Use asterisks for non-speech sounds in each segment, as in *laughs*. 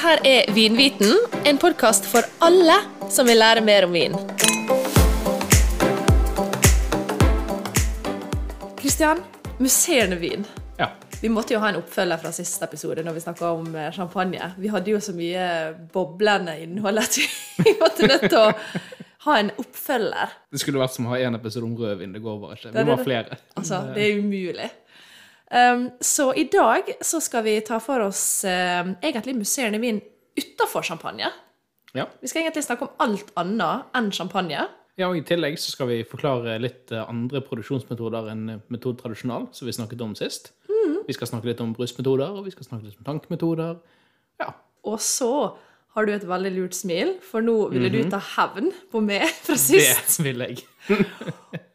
Dette her er Vinviten, en podkast for alle som vil lære mer om vin. Kristian, musserende vin. Ja. Vi måtte jo ha en oppfølger fra siste episode når vi snakka om eh, champagne. Vi hadde jo så mye boblende innhold at *laughs* vi måtte nødt til å ha en oppfølger. Det skulle vært som å ha én episode om rødvin. Det går bare ikke. Vi må ha flere. Altså, det er umulig. Um, så i dag så skal vi ta for oss um, egentlig musserende vin utafor champagne. Ja. Vi skal egentlig snakke om alt annet enn champagne. ja, og I tillegg så skal vi forklare litt eh, andre produksjonsmetoder enn eh, metode tradisjonal, som vi snakket om sist. Mm. Vi skal snakke litt om brystmetoder, og vi skal snakke litt om tankmetoder. Ja. Og så har du et veldig lurt smil, for nå ville du ta hevn på meg *laughs* fra sist. Det vil jeg. *laughs*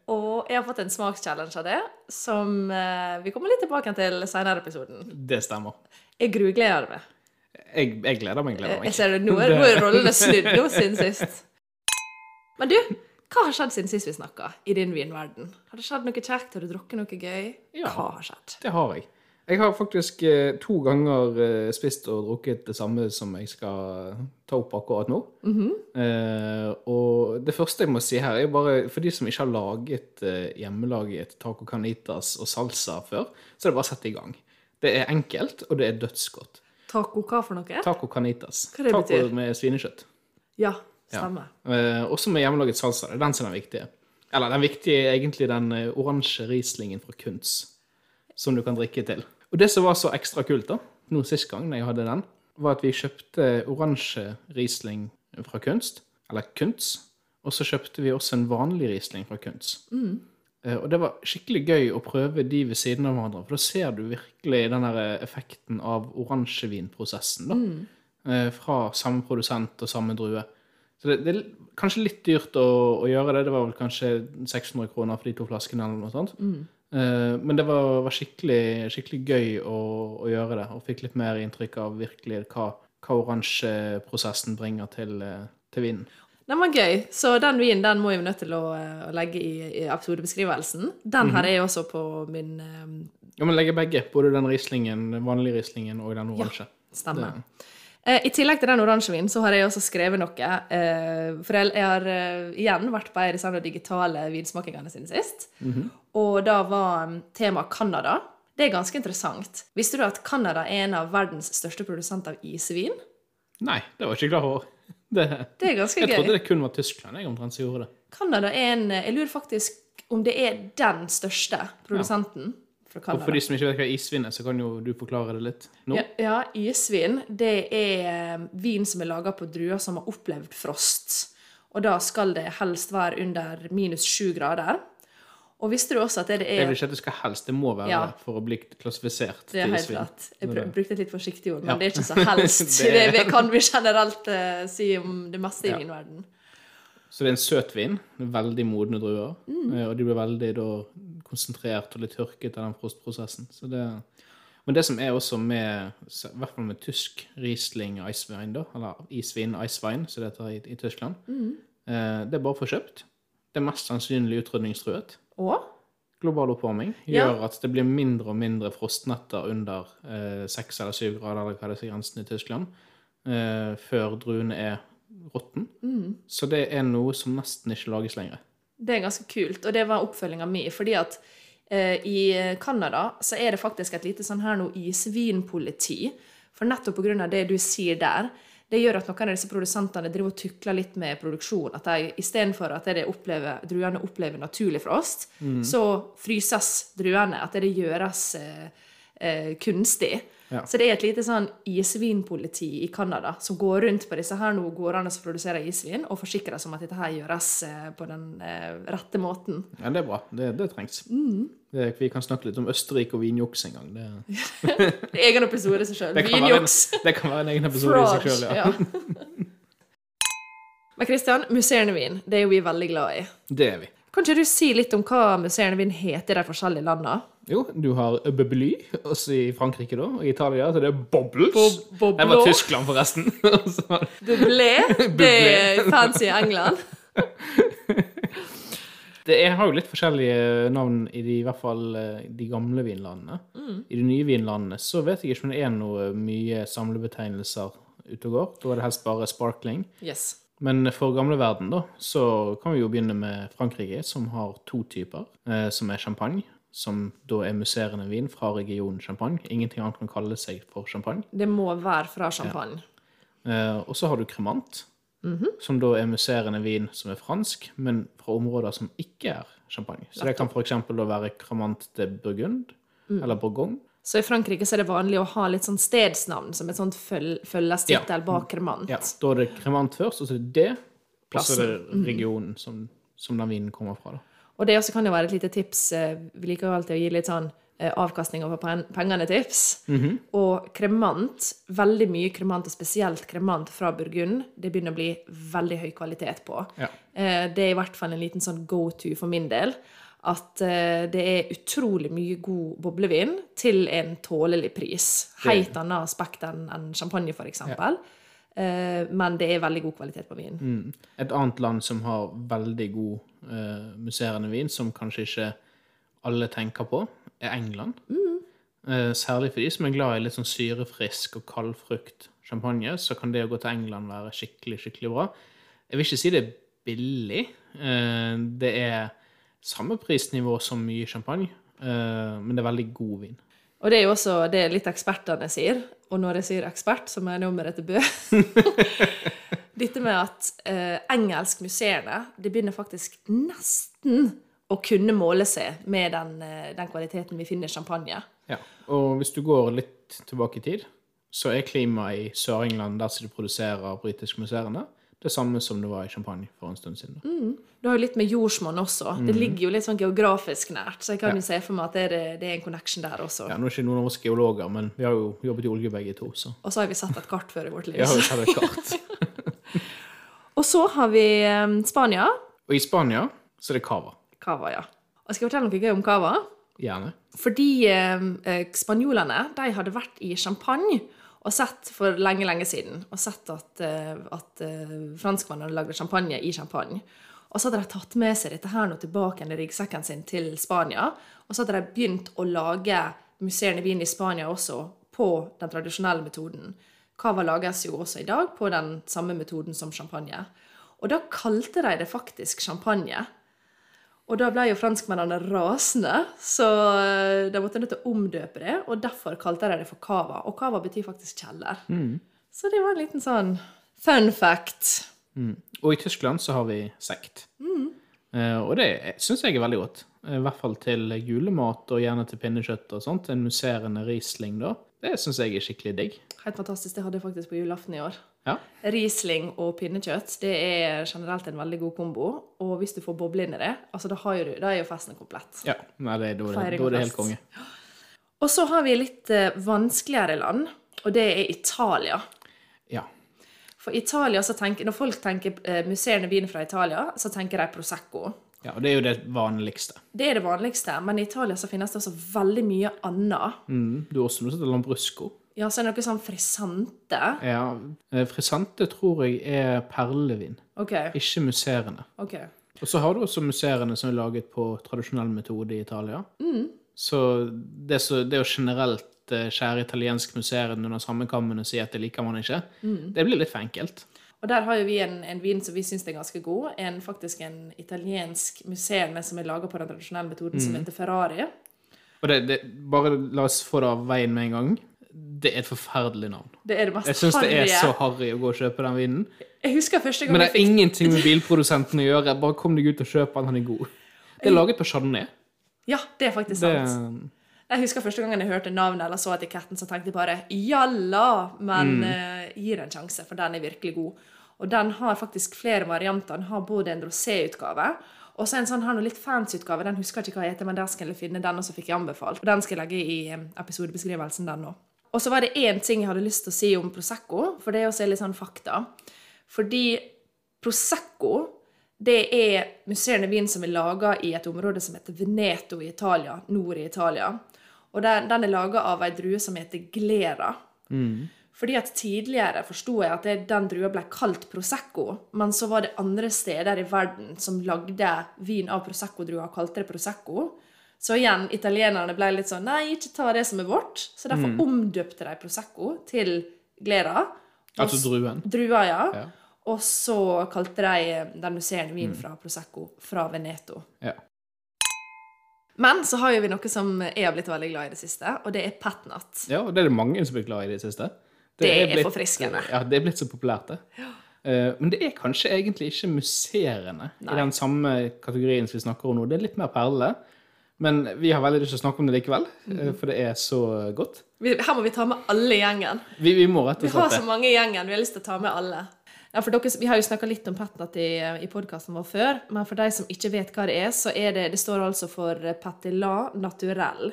Jeg har fått en smakschallenge av det, som eh, vi kommer litt tilbake til senere i episoden. Det stemmer. Jeg grugleder meg. Jeg, jeg gleder meg, gleder meg. Jeg ser det, nå er, nå er rollene snudd nå siden sist. Men du, hva har skjedd siden sist vi snakka i din vinverden? Har det skjedd noe kjekt? Har du drukket noe gøy? Ja. Hva har skjedd? Det har jeg. Jeg har faktisk eh, to ganger eh, spist og drukket det samme som jeg skal ta opp akkurat nå. eh, og det første jeg må si her, er bare for de som ikke har laget eh, hjemmelaget taco canitas og salsa før, så er det bare å sette i gang. Det er enkelt, og det er dødsgodt. Taco hva for noe? Taco canitas. Hva det taco betyr? med svinekjøtt. Ja, Ja. stemmer. Eh, også med hjemmelaget salsa. Det er den som er den viktige. Eller den viktige er egentlig den eh, oransje Rieslingen fra Kunz, som du kan drikke til. Og det som var så ekstra kult da, nå sist gang jeg hadde den, var at vi kjøpte oransje Riesling fra Kunst, eller Kunst, og så kjøpte vi også en vanlig Riesling fra Kunst. Mm. Og det var skikkelig gøy å prøve de ved siden av hverandre, for da ser du virkelig den effekten av oransjevinprosessen da. Mm. Fra samme produsent og samme drue. Så det, det er kanskje litt dyrt å, å gjøre det. Det var vel kanskje 600 kroner for de to flaskene eller noe sånt. Eh, Men det var, var skikkelig, skikkelig gøy å, å gjøre det, og fikk litt mer inntrykk av virkelig hva, hva oransjeprosessen bringer til, eh, til vinen. Den var gøy, så den vinen den må jeg nødt til å, eh, å legge i, i episodebeskrivelsen. Den har jeg også på min um... Ja, men legge begge, både den rislingen, vanlige rislingen og den oransje. Ja, stemmer. Eh, I tillegg til den oransjevinen så har jeg også skrevet noe. Eh, for jeg, jeg har eh, igjen vært på en av de digitale vinsmakingene sine sist. Og da var um, temaet Canada. Det er ganske interessant. Visste du at Canada er en av verdens største produsenter av isvin? Nei, det var jeg ikke klar over. *laughs* Det, Det er ganske jeg trodde det kun var Tyskland jeg omtrent som gjorde det. Canada er en Jeg lurer faktisk om det er den største produsenten fra Og for de som ikke vet hva isvin er, så kan jo du forklare det litt nå. Ja, ja, isvin det er eh, vin som er laga på druer som har opplevd frost. Og da skal det helst være under minus sju grader. Og visste du også at det Det er vil ikke at det skal helst, det må være Ja. for å bli klassifisert Det er til helt isvin. rett. Jeg brukte et litt forsiktig ord, men Ja. det er ikke så *laughs* helst. Det det, kan vi generelt uh, si om det meste i vinverden. Så det er en søt vin, veldig modne druer, Mm. eh, og de blir veldig da, konsentrert og litt tørket av den frostprosessen. Så det, men det som er også med, i hvert fall med tysk Riesling Eiswein, da, eller isvin Eiswein, som det heter i, i Tyskland, Mm. eh, det er bare for kjøpt. Det er mest sannsynlig utrydningstruet. Og Global oppvarming Ja. gjør at det blir mindre og mindre frostnetter under eh, seks eller syv grader, eller hva det er grensen i Tyskland, eh, før druene er råtten. Mm. Så det er noe som nesten ikke lages lenger. Det er ganske kult, og det var oppfølginga mi. Fordi at eh, i Canada så er det faktisk et lite sånn her noe isvinpoliti. For nettopp pga. det du sier der, det gjør at noen av disse produsentene driver og tukler litt med produksjon. At de istedenfor at de opplever, druene opplever naturlig frost, så fryses druene. At det gjøres eh, eh, kunstig. Ja. Så det er et lite sånn isvinpoliti i Canada som går rundt på disse her nå gårdene som produserer isvin, og forsikrer seg om at dette her gjøres eh, på den eh, rette måten. Ja, det er bra. Det, det trengs. Mm. Det, vi kan snakke litt om Østerrike og vinjuks en gang. Det, *laughs* Egen episode i seg sjøl. Vinjuks. det kan være en egen episode i seg sjøl, ja. *laughs* Men Kristian, musserende Wien, det er jo vi veldig glad i. Det er vi. Kan ikke du si litt om hva musserende Wien heter i de forskjellige landene? Jo, du har «bubbly», også i Frankrike, da. Og i Italia så det er Bobbles. Bo Det var Tyskland, forresten. *laughs* Bublé, *laughs* det er fancy i England. *laughs* det er, har jo litt forskjellige navn i de, i hvert fall eh, de gamle vinlandene. I de nye vinlandene så vet jeg ikke om det er noe mye samlebetegnelser ute og går. Da er det helst bare sparkling. Yes. Men for gamle verden, da, så kan vi jo begynne med Frankrike, som har to typer, eh, som er champagne. Som da er musserende vin fra regionen champagne. Ingenting annet kan kalle seg for champagne. Det må være fra champagne. Eh, og så har du kremant, som da er musserende vin som er fransk, men fra områder som ikke er champagne. Så det kan f.eks. da være kremant de Burgund, eller Bourgogne. Så i Frankrike så er det vanlig å ha litt sånn stedsnavn som et sånt føl følgestittel Ja. bak kremant. Ja, Da er det kremant først, og så er det det, og så er det regionen som, som den vinen kommer fra. da. Og det også kan jo være et lite tips. eh, Vi liker alltid å gi litt sånn avkastninger avkastning over pen- pengene-tips. Og kremant, veldig mye kremant, og spesielt kremant fra Burgund, det begynner å bli veldig høy kvalitet på. Ja. Eh, Det er i hvert fall en liten sånn go to for min del. At eh, det er utrolig mye god boblevin til en tålelig pris. Helt annet aspekt enn champagne, f.eks. eksempel. Eh, Men det er veldig god kvalitet på vinen. Et annet land som har veldig god uh, musserende vin, som kanskje ikke alle tenker på, er England. Eh, særlig for de som er glad i litt sånn syrefrisk og kaldfrukt champagne, så kan det å gå til England være skikkelig, skikkelig bra. Jeg vil ikke si det er billig. Uh, det er samme prisnivå som mye champagne, men det er veldig god vin. Og det er jo også det litt ekspertene sier. Og når jeg sier ekspert, så mener jeg om dette Bø. *laughs* Dette med at eh, engelskmuseene de det begynner faktisk nesten å kunne måle seg med den, eh, den kvaliteten vi finner i champagne. Ja, og hvis du går litt tilbake i tid, så er klimaet i Sør-England, der som de produserer britiske museene, det samme som det var i Champagne for en stund siden. Du har jo litt med jordsmonn også. Det ligger jo litt sånn geografisk nært, så jeg kan Ja. jo se for meg at det er, det er en connection der også. Ja, nå er ikke noen av oss geologer, men vi har jo jobbet i olje begge to, så Og så har vi satt et kart før i vårt liv. ja, vi har et kart. *laughs* Og så har vi eh, Spania. Og i Spania så er det cava. Cava, ja. Og skal jeg fortelle noe gøy om cava? Gjerne. Fordi eh, eh, spanjolene de hadde vært i Champagne og sett for lenge, lenge siden og sett at, eh, at eh, franskmennene hadde lagd champagne i Champagne. Og så hadde de tatt med seg dette her nå tilbake i ryggsekken sin til Spania. Og så hadde de begynt å lage musserende vin i Spania også på den tradisjonelle metoden. Cava lages jo også i dag på den samme metoden som champagne. Og da kalte de det faktisk champagne. Og da ble jo franskmennene rasende, så eh, de måtte nødt til å omdøpe det, og derfor kalte de det for cava. Og cava betyr faktisk kjeller. Så det var en liten sånn fun fact. Og i Tyskland så har vi sekt. Eh, og det syns jeg er veldig godt. I hvert fall til julemat og gjerne til pinnekjøtt og sånt. En musserende Riesling da. Det syns jeg er skikkelig digg. Helt fantastisk. Det hadde jeg faktisk på julaften i år. Ja. Riesling og pinnekjøtt det er generelt en veldig god kombo. Og hvis du får boble inn i det, altså da, har du, da er jo festen komplett. ja. Nei, det, da, er det, helt konge. Og så har vi litt eh, vanskeligere land, og det er Italia. Ja. For Italia, så tenker, Når folk tenker eh, musserende vin fra Italia, så tenker de Prosecco. Ja. Og det er jo det vanligste. Det er det vanligste, men i Italia så finnes det også veldig mye annet. Mm. Du har også noe som heter Lambrusco. Ja, så er det noe sånn frisante. Ja. eh, Frisante tror jeg er perlevin, OK. ikke musserende. ok. Og så har du også musserende som er laget på tradisjonell metode i Italia. Så det, så det å generelt eh, skjære italiensk musserende under samme kammen og si at det liker man ikke, det blir litt for enkelt. Og der har jo vi en, en vin som vi syns er ganske god. En, faktisk en italiensk museum som er laga på den tradisjonelle metoden, som heter Ferrari. Og det, det, bare la oss få det av veien med en gang. Det er et forferdelig navn. Det er det mest Jeg syns det er så harry å gå og kjøpe den vinen. Jeg husker første gang Men det er fikk ingenting med bilprodusenten å gjøre. Bare kom deg ut og kjøp den, han er god. Det er laget på Chardonnay. Ja, det er faktisk sant. Det, sant. Jeg husker første gangen jeg hørte navnet eller så etiketten, så tenkte jeg bare jalla, men eh, gi det en sjanse, for den er virkelig god. Og den har faktisk flere varianter. Den har både en rosé-utgave og så en sånn her litt fancy utgave. Den husker jeg ikke hva jeg heter, men der skal jeg finne den, og så fikk jeg anbefalt. Og den skal jeg legge i eh, episodebeskrivelsen, den òg. Og så var det én ting jeg hadde lyst til å si om Prosecco, for det er også litt sånn fakta. Fordi Prosecco det er musserende vin som er laga i et område som heter Veneto i Italia, nord i Italia. Og den, den er laga av ei drue som heter Glera. Fordi at tidligere forsto jeg at det, den drua ble kalt Prosecco, men så var det andre steder i verden som lagde vin av Prosecco-drua og kalte det Prosecco. Så igjen, italienerne ble litt sånn Nei, ikke ta det som er vårt. Så derfor omdøpte de Prosecco til Glera. Altså druen. Drua, ja. Ja. Og så kalte de den musserende vinen fra Prosecco fra Veneto. Ja. Men så har jo vi noe som jeg har blitt veldig glad i det siste, og det er patnat. ja, og det er det mange som blir glad i det siste. Det er forfriskende. Ja, det er blitt så populært, det. Ja. men det er kanskje egentlig ikke musserende Nei. i den samme kategorien som vi snakker om nå. Det er litt mer perle. Men vi har veldig lyst til å snakke om det likevel, eh, for det er så godt. Her må vi ta med alle gjengen. Vi, vi må rett og slett Vi har så mange i gjengen. Vi har lyst til å ta med alle. Ja, for dere, vi har jo snakka litt om patnat i, i podkasten vår før, men for de som ikke vet hva det er, så er det Det står altså for patilla naturell.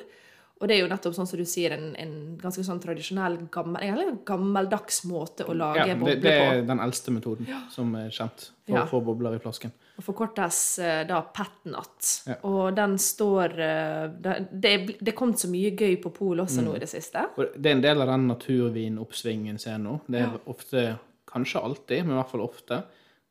Og det er jo nettopp sånn som du sier, en, en ganske sånn tradisjonell, gammel, en gammeldags måte å lage Ja, bobler det er den eldste metoden som er kjent for Ja. å få bobler i flasken. Og forkortes eh, da patnat. Ja. Og den står eh, Det, det, er- kommet så mye gøy på Pol også Mm. nå i det siste. Og det er en del av den naturvinoppsvingen ser nå. Det er ofte, kanskje alltid, men i hvert fall ofte,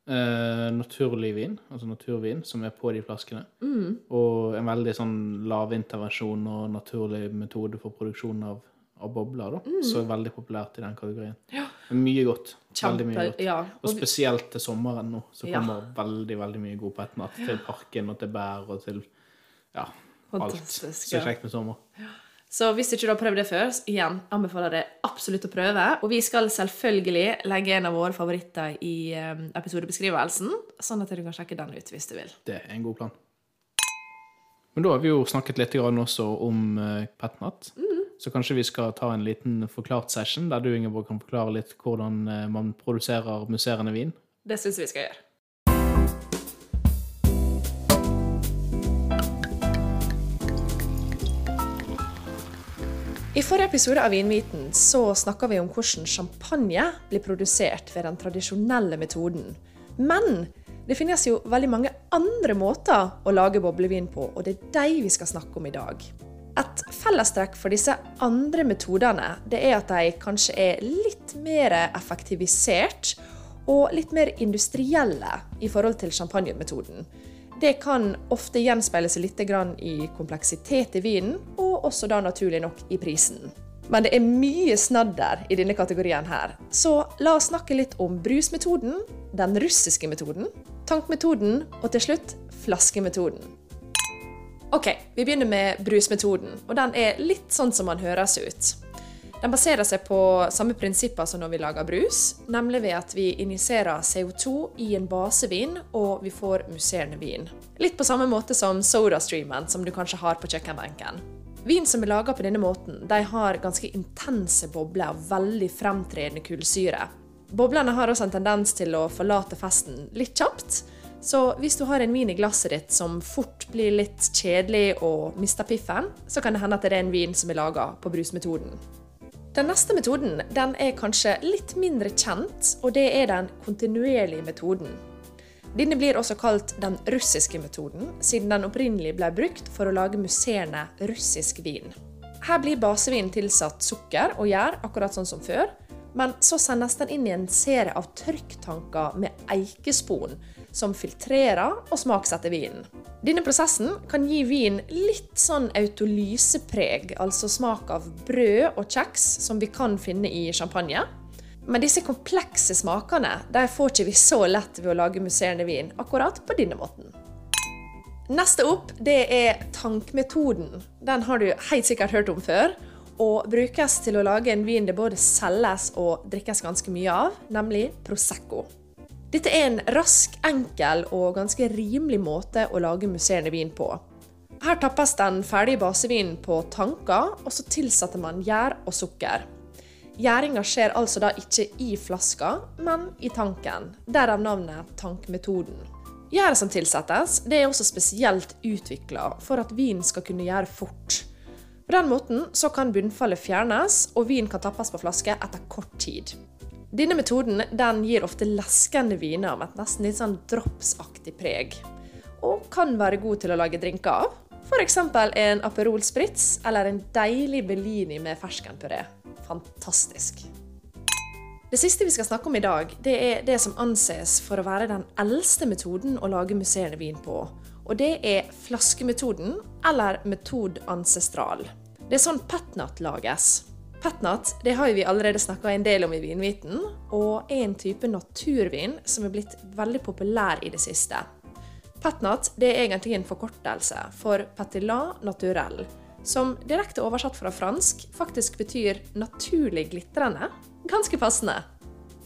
eh, naturlig vin, altså naturvin, som er på de flaskene. Mm. Og en veldig sånn lavintervensjon og naturlig metode for produksjon av, av bobler, da. Mm. Så er veldig populært i den kategorien. Ja. Mye godt. Veldig mye godt. ja. Og spesielt til sommeren nå, så Ja. kommer veldig, veldig mye god på ett natt. til parken og til bær og til ja, Fantastisk, alt. Så kjekt med sommer. Så hvis ikke du har prøvd det før, igjen anbefaler jeg absolutt å prøve. Og vi skal selvfølgelig legge en av våre favoritter i eh, episodebeskrivelsen, sånn at du kan sjekke den ut hvis du vil. Det er en god plan. Men da har vi jo snakket litt også om uh, Mm. Så kanskje vi skal ta en liten forklart session, der du Ingeborg, kan forklare litt hvordan eh, man produserer musserende vin. Det syns vi skal gjøre. I forrige episode av Vinviten så snakka vi om hvordan champagne blir produsert ved den tradisjonelle metoden. Men det finnes jo veldig mange andre måter å lage boblevin på, og det er de vi skal snakke om i dag. Et fellestrekk for disse andre metodene det er at de kanskje er litt mer effektivisert og litt mer industrielle i forhold til champagnemetoden. Det kan ofte gjenspeile seg litt i kompleksitet i vinen, og også da naturlig nok i prisen. Men det er mye snadder i denne kategorien her, så la oss snakke litt om brusmetoden, den russiske metoden, tankmetoden og til slutt flaskemetoden. Ok, vi begynner med brusmetoden, og den er litt sånn som den høres ut. Den baserer seg på samme prinsipper som når vi lager brus, nemlig ved at vi injiserer CO2 i en basevin, og vi får musserende vin. Litt på samme måte som sodastreamen som du kanskje har på kjøkkenbenken. Vin som er laga på denne måten, de har ganske intense bobler og veldig fremtredende kullsyre. Boblene har også en tendens til å forlate festen litt kjapt, så hvis du har en vin i glasset ditt som fort blir litt kjedelig og mister piffen, så kan det hende at det er en vin som er laga på brusmetoden. Den neste metoden den er kanskje litt mindre kjent, og det er den kontinuerlige metoden. Denne blir også kalt den russiske metoden, siden den opprinnelig ble brukt for å lage musserende russisk vin. Her blir basevinen tilsatt sukker og gjær, akkurat sånn som før, men så sendes den inn i en serie av trykktanker med eikespon, som filtrerer og smaksetter vinen. Denne prosessen kan gi vin litt sånn autolysepreg, altså smak av brød og kjeks, som vi kan finne i champagne. Men disse komplekse smakene de får ikke vi så lett ved å lage musserende vin, akkurat på denne måten. Neste opp det er tankmetoden. Den har du helt sikkert hørt om før. Og brukes til å lage en vin det både selges og drikkes ganske mye av, nemlig Prosecco. Dette er en rask, enkel og ganske rimelig måte å lage musserende vin på. Her tappes den ferdige basevinen på tanker, og så tilsetter man gjær og sukker. Gjæringa skjer altså da ikke i flaska, men i tanken. Derav navnet tankmetoden. Gjæret som tilsettes, det er også spesielt utvikla for at vinen skal kunne gjære fort. På den måten så kan bunnfallet fjernes, og vin kan tappes på flaske etter kort tid. Denne metoden den gir ofte leskende viner med et nesten litt sånn dropsaktig preg, og kan være god til å lage drinker av. F.eks. en Aperol Spritz eller en deilig Bellini med ferskenpuré. Fantastisk. Det siste vi skal snakke om i dag, det er det som anses for å være den eldste metoden å lage musserende vin på. Og det er flaskemetoden, eller metod ancestral. Det er sånn petnat lages. Petnat det har vi allerede snakka en del om i Vinviten, og er en type naturvin som er blitt veldig populær i det siste. Petnat det er egentlig en forkortelse for Petilat naturell, som direkte oversatt fra fransk faktisk betyr naturlig glitrende. Ganske passende.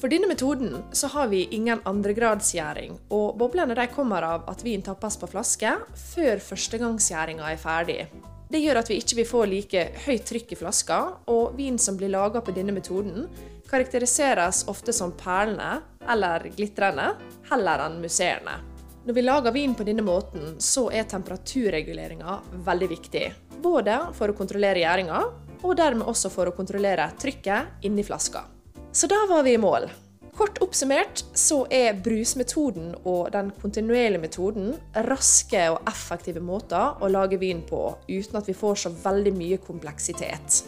For denne metoden så har vi ingen andregradsgjæring, og boblene de kommer av at vin tappes på flaske før førstegangsgjæringa er ferdig. Det gjør at vi ikke vil få like høyt trykk i flaska, og vin som blir laga på denne metoden, karakteriseres ofte som perlende eller glitrende, heller enn musserende. Når vi lager vin på denne måten, så er temperaturreguleringa veldig viktig. Både for å kontrollere gjæringa, og dermed også for å kontrollere trykket inni flaska. Så da var vi i mål. Kort oppsummert så er brusmetoden og den kontinuerlige metoden raske og effektive måter å lage vin på uten at vi får så veldig mye kompleksitet.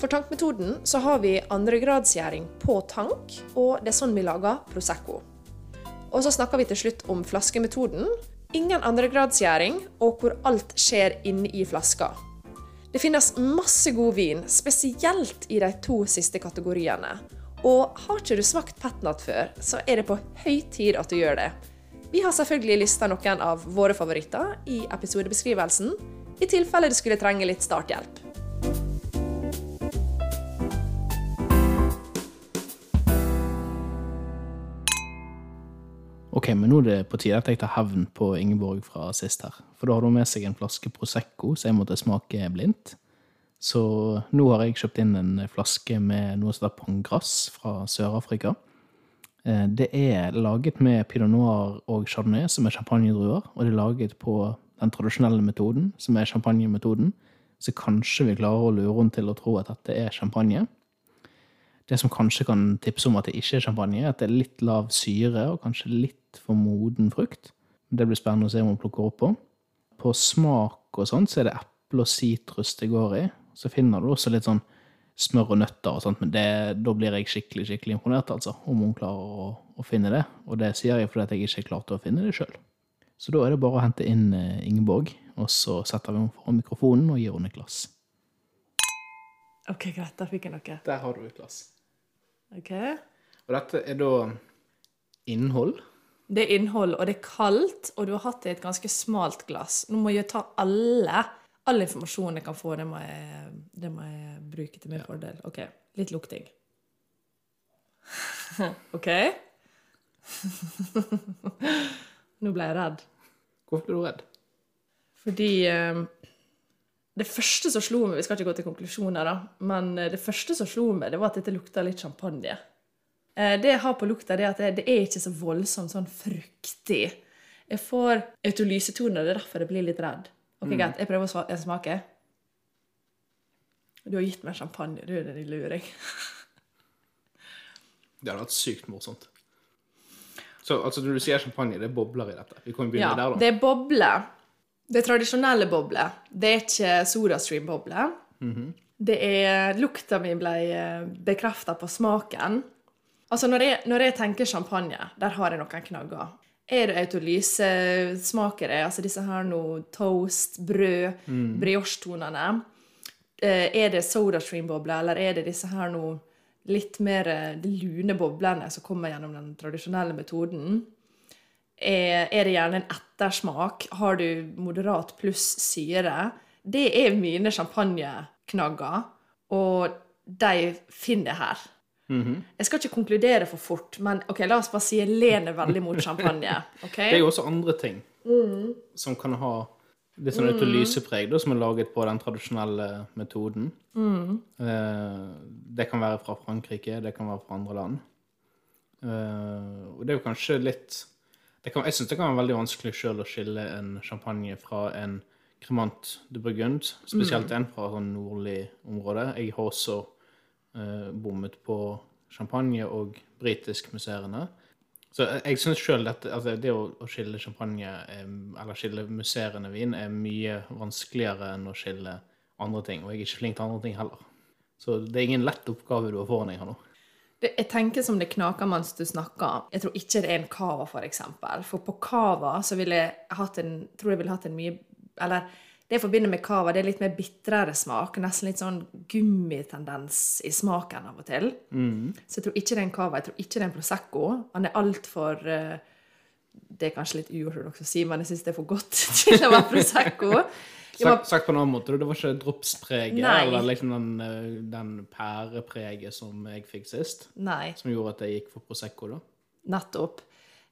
For tankmetoden så har vi andregradsgjæring på tank, og det er sånn vi lager Prosecco. Og så snakker vi til slutt om flaskemetoden. Ingen andregradsgjæring, og hvor alt skjer inne i flaska. Det finnes masse god vin, spesielt i de to siste kategoriene. Og har ikke du smakt petnat før, så er det på høy tid at du gjør det. Vi har selvfølgelig lista noen av våre favoritter i episodebeskrivelsen, i tilfelle du skulle trenge litt starthjelp. Ok, men nå er det på tide at jeg tar hevn på Ingeborg fra sist her. For da har hun med seg en flaske Prosecco, så jeg måtte smake blindt. Så nå har jeg kjøpt inn en flaske med noe som heter Pangras fra Sør-Afrika. Eh, det er laget med pinot noir og chardonnay, som er champagnedruer. Og det er laget på den tradisjonelle metoden, som er champagnemetoden. Så kanskje vi klarer å lure henne til å tro at dette er champagne. Det som kanskje kan tipse om at det ikke er champagne, er at det er litt lav syre og kanskje litt for moden frukt. Det blir spennende å se om hun plukker opp på. På smak og sånt så er det eple og sitrus det går i. Så finner du også litt sånn smør og nøtter og sånt, men det, da blir jeg skikkelig skikkelig imponert, altså, om hun klarer å, å finne det. Og det sier jeg fordi at jeg ikke klarte å finne det sjøl. Så da er det bare å hente inn eh, Ingeborg, og så setter vi henne foran mikrofonen og gir henne et glass. Ok, greit. Da fikk jeg noe. Der har du et glass. Ok. Og dette er da innhold. Det er innhold, og det er kaldt, og du har hatt det i et ganske smalt glass. Nå må jeg ta alle. All informasjon jeg kan få, det må jeg, det må jeg bruke til min fordel. Ok, litt lukting. *laughs* OK? *laughs* Nå ble jeg redd. Hvorfor ble du redd? Fordi eh, det første som slo meg Vi skal ikke gå til konklusjoner, da. Men eh, det første som slo meg, det var at dette lukta litt champagne. Eh, det jeg har på lukta, det er at det er ikke så voldsomt sånn fruktig. Jeg får autolysetoner, det er derfor jeg blir litt redd. Ok, greit, Jeg prøver å smake. Du har gitt meg champagne. Du er en luring. *laughs* Det hadde vært sykt morsomt. Så altså, når du sier champagne, det er bobler i dette. Vi kan begynne Ja, der, da. det er bobler. Det er tradisjonelle bobler. Det er ikke SodaStream-bobler. Det er Lukta mi ble bekrefta på smaken. Altså, når jeg, når jeg tenker champagne, der har jeg noen knagger. Er det autolysesmakere, det altså disse her nå toast, brød, brioche-tonene? Eh, Er det SodaStream-bobler, eller er det disse her nå litt mer eh, de lune boblene som kommer gjennom den tradisjonelle metoden? Er, er det gjerne en ettersmak? Har du moderat pluss syre? Det er mine champagneknagger, og de finner jeg her. Jeg skal ikke konkludere for fort, men ok, la oss bare si jeg lener veldig mot champagne. *laughs* ok? Det er jo også andre ting som kan ha litt sånn autolysepreg, da, som er laget på den tradisjonelle metoden. Eh, det kan være fra Frankrike, det kan være fra andre land. Eh, og det er jo kanskje litt det kan, Jeg syns det kan være veldig vanskelig sjøl å skille en champagne fra en cremant de Burgund, spesielt en fra sånn nordlig område. Jeg har også bommet på champagne og britisk-museene. Så jeg, syns sjøl at altså, det å, skille champagne, er, eller skille musserende vin, er mye vanskeligere enn å skille andre ting. Og jeg er ikke flink til andre ting heller. Så det er ingen lett oppgave du har foran deg her nå. Det, jeg tenker som det knaker mens du snakker. Jeg tror ikke det er en cava, for eksempel. For på cava så ville jeg hatt en, tror jeg ville hatt en mye Eller det jeg forbinder med cava, det er litt mer bitrere smak. Nesten litt sånn gummitendens i smaken av og til. Så jeg tror ikke det er en cava. Jeg tror ikke det er en prosecco. Han er altfor uh, Det er kanskje litt uortodoks å si, men jeg syns det er for godt *laughs* til å være prosecco. Sagt, sagt på en annen måte, det var ikke dropspreget eller liksom den, eh, den pærepreget som jeg fikk sist, Nei. som gjorde at jeg gikk for Prosecco, da. Nettopp.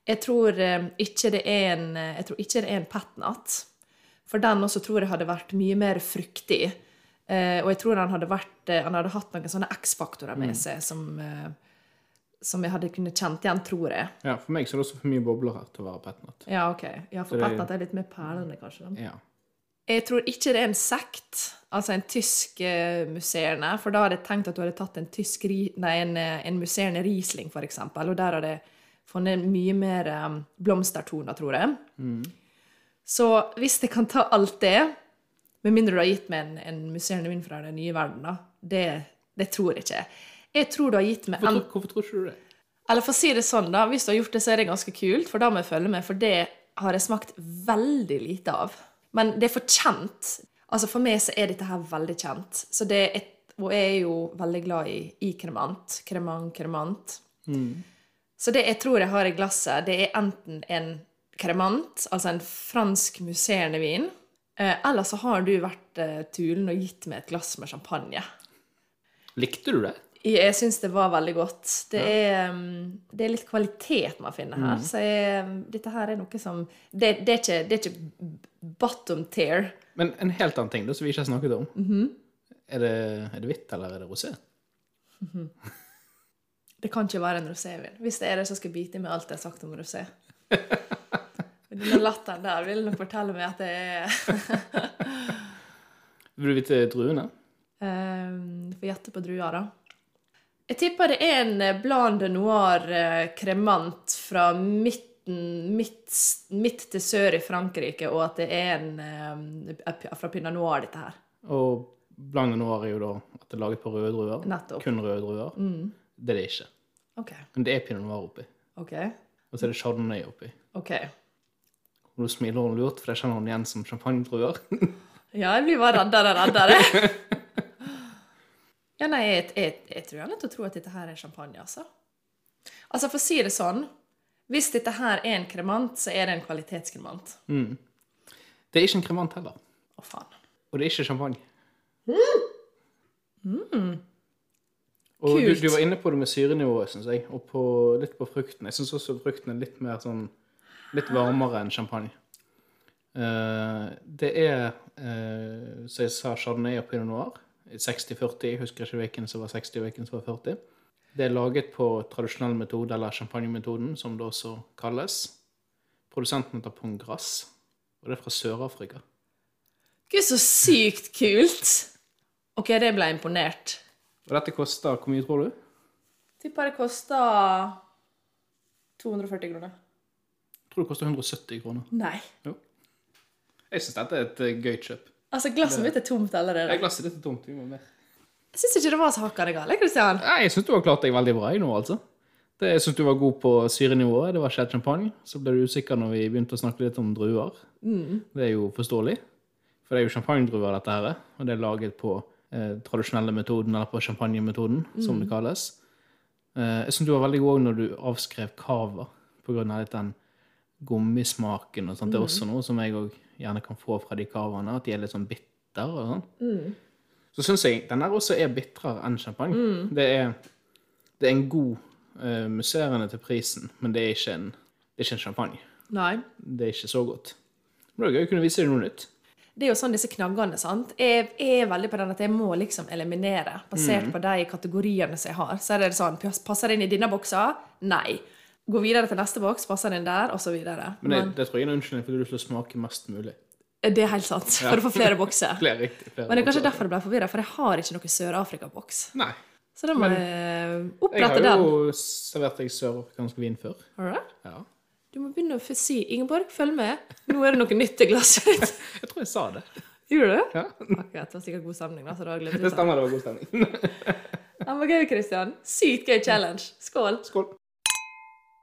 Jeg tror eh, ikke det er en eh, Jeg tror ikke det er en petnat. For den også tror jeg hadde vært mye mer fruktig. Eh, og jeg tror han hadde, vært, eh, han hadde hatt noen sånne X-faktorer med seg som, eh, som jeg hadde kunnet kjent igjen, tror jeg. Ja, For meg så er det også for mye bobler her til å være petnat. Ja, ok. Ja, for det- petnat er litt mer perlende, kanskje. Ja. Jeg tror ikke det er en sekt, altså en tysk eh, musserende, for da hadde jeg tenkt at du hadde tatt en, tysk, nei, en, eh, en musserende Riesling, for eksempel, og der hadde jeg funnet mye mer um, blomstertoner, tror jeg. Så hvis jeg kan ta alt det, med mindre du har gitt meg en, en musserende vind fra den nye verden, da, det, det tror jeg ikke. Jeg tror du har gitt meg en, hvorfor tror ikke du det? eller for å si det sånn, da, hvis du har gjort det, så er det ganske kult, for da må jeg følge med, for det har jeg smakt veldig lite av. Men det er for kjent. Altså For meg så er dette her veldig kjent. Så det er og jeg er jo veldig glad i, i kremant. Kremant, kremant. Så det jeg tror jeg har i glasset, det er enten en kremant, altså en fransk musserende vin, eh, eller så har du vært eh, tulen og gitt meg et glass med champagne. Likte du det? Jeg syns det var veldig godt. Det, er, um, det er litt kvalitet man finner her. Så jeg, um, dette her er noe som Det, det, er, ikke, det er ikke bottom tier. Men en helt annen ting, det som vi ikke har snakket om. Mhm. er, det, er det hvitt, eller er det rosé? Det kan ikke være en rosévin. Hvis det er det, så skal jeg bite i meg alt jeg har sagt om rosé. *laughs* Den latteren der vil nok fortelle meg at det er *laughs* Vil du vite druene? um, Får gjette på druer, da. Jeg tipper det er en eh, Blanc de Noir eh, kremant fra midten midt, midt til sør i Frankrike, og at det er en eh, fra Pinot Noir, dette her. Og Blanc de Noir er jo da at det er laget på røde druer. Nettopp. Kun røde druer. Det er det ikke. OK. Men det er Pinot Noir oppi. OK. Og så er det Chardonnay oppi. ok. Og nå smiler hun lurt, for det kjenner hun igjen som champagnedruer. *laughs* Ja, jeg blir bare reddere og reddere. *laughs* ja, nei, jeg, jeg, jeg tror jeg er nødt til å tro at dette her er champagne, altså. Altså, for å si det sånn Hvis dette her er en kremant, så er det en kvalitetskremant. Det er ikke en kremant heller. Å, faen. Og det er ikke champagne. Mm. Og du, du var inne på det med syrenivået, syns jeg, og på, litt på frukten. Jeg syns også frukten er litt mer sånn Litt varmere enn champagne. Eh, det er, uh, som jeg sa, Chardonnay og Pinot Noir. 60-40. Jeg husker ikke hvilken som var 60 og hvilken som var 40. Det er laget på tradisjonell metode, eller champagnemetoden, som det også kalles. Produsenten heter Pongras, og det er fra Sør-Afrika. Gud, så sykt kult! OK, det ble imponert. Og dette koster hvor mye, tror du? Tipper det koster 240 kroner. Tror det koster 170 kroner. Nei. Jeg syns dette er et eh, gøy kjøp. Altså, glasset mitt er tomt allerede. Jeg glasset ditt er tomt. Vi må mer. Jeg syns ikke det var så hakkende galt, Kristian. Nei, jeg syns du har klart deg veldig bra i nå, altså. Det, jeg syns du var god på syrenivået. Det var helt champagne. Så ble du usikker når vi begynte å snakke litt om druer. Det er jo forståelig. For det er jo champagnedruer, dette her. Og det er laget på eh, tradisjonelle metoden, eller på champagnemetoden, som det kalles. Eh, jeg syns du var veldig god når du avskrev cava, på grunn av litt den gummismaken og sånt. Det er også noe som jeg òg gjerne kan få fra de cavaene, at de er litt sånn bitter og sånn. Så syns jeg den her også er bitrere enn champagne. Det, er, det er en god uh, musserende til prisen, men det er ikke en, det er ikke en champagne. Nei. Det er ikke så godt. Men det er gøy å kunne vise deg noe nytt. Det er jo sånn disse knaggene, sant. Jeg er veldig på den at jeg må liksom eliminere, basert på de kategoriene som jeg har. Så er det sånn Passer det inn i denne boksa? Nei. Gå videre til neste boks. Passer den der? Videre. Men det, det tror jeg er en unnskyldning for du har lyst til å smake mest mulig. det er helt sant. For å få flere bokser. *laughs* Flere riktig. Flere Men det er kanskje bokser. derfor jeg ble forvirra, for jeg har ikke noen Sør-Afrika-boks. Så da må Men- jeg Jeg har har den. jo servert deg sørafrikansk vin før. Har du det? Ja. Du må begynne å si Ingeborg, følg med. Nå er det noe nytt i glasset ditt. *laughs* Jeg tror jeg sa det. Gjorde du? Ja. Akkurat, det var sikkert god stemning, da, så da Det det. stemmer, det var god stemning. Ja, men gøy, Kristian. Sykt gøy challenge. Skål. Skål.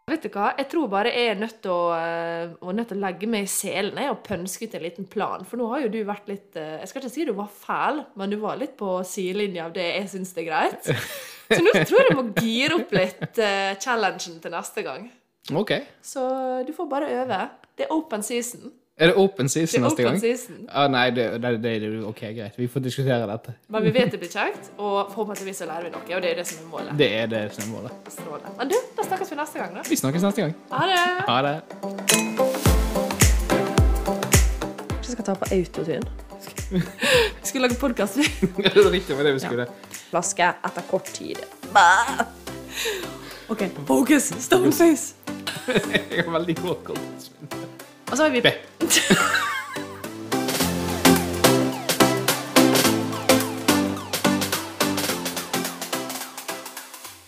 Vet du hva? Jeg tror bare jeg er nødt til å, eh, nødt til å legge meg i selen og pønske ut en liten plan. For nå har jo du vært litt eh, Jeg skal ikke si du var fæl, men du var litt på sidelinja av det jeg syns er greit. Så nå tror jeg jeg må gire opp litt eh, challengen til neste gang. OK. Så du får bare øve. Det er open season. Er det open Det season er neste open gang? season. Ah, nei, det, det, det, det OK, greit. Vi får diskutere dette. Men vi vet det blir kjekt, og forhåpentligvis så lærer vi noe. Og det er det som er målet. Det er det som er målet. Strålende. Men du, da snakkes vi neste gang, da. Vi snakkes neste gang. Ha det! Ha det. Kanskje jeg skal ta på autotune. *laughs* Vi skulle lage podkast. *laughs* det er riktig med det vi skulle. Flaske etter kort tid. OK, focus! Stoneface! *laughs* Jeg har veldig godt kort. Og så har vi B. *laughs*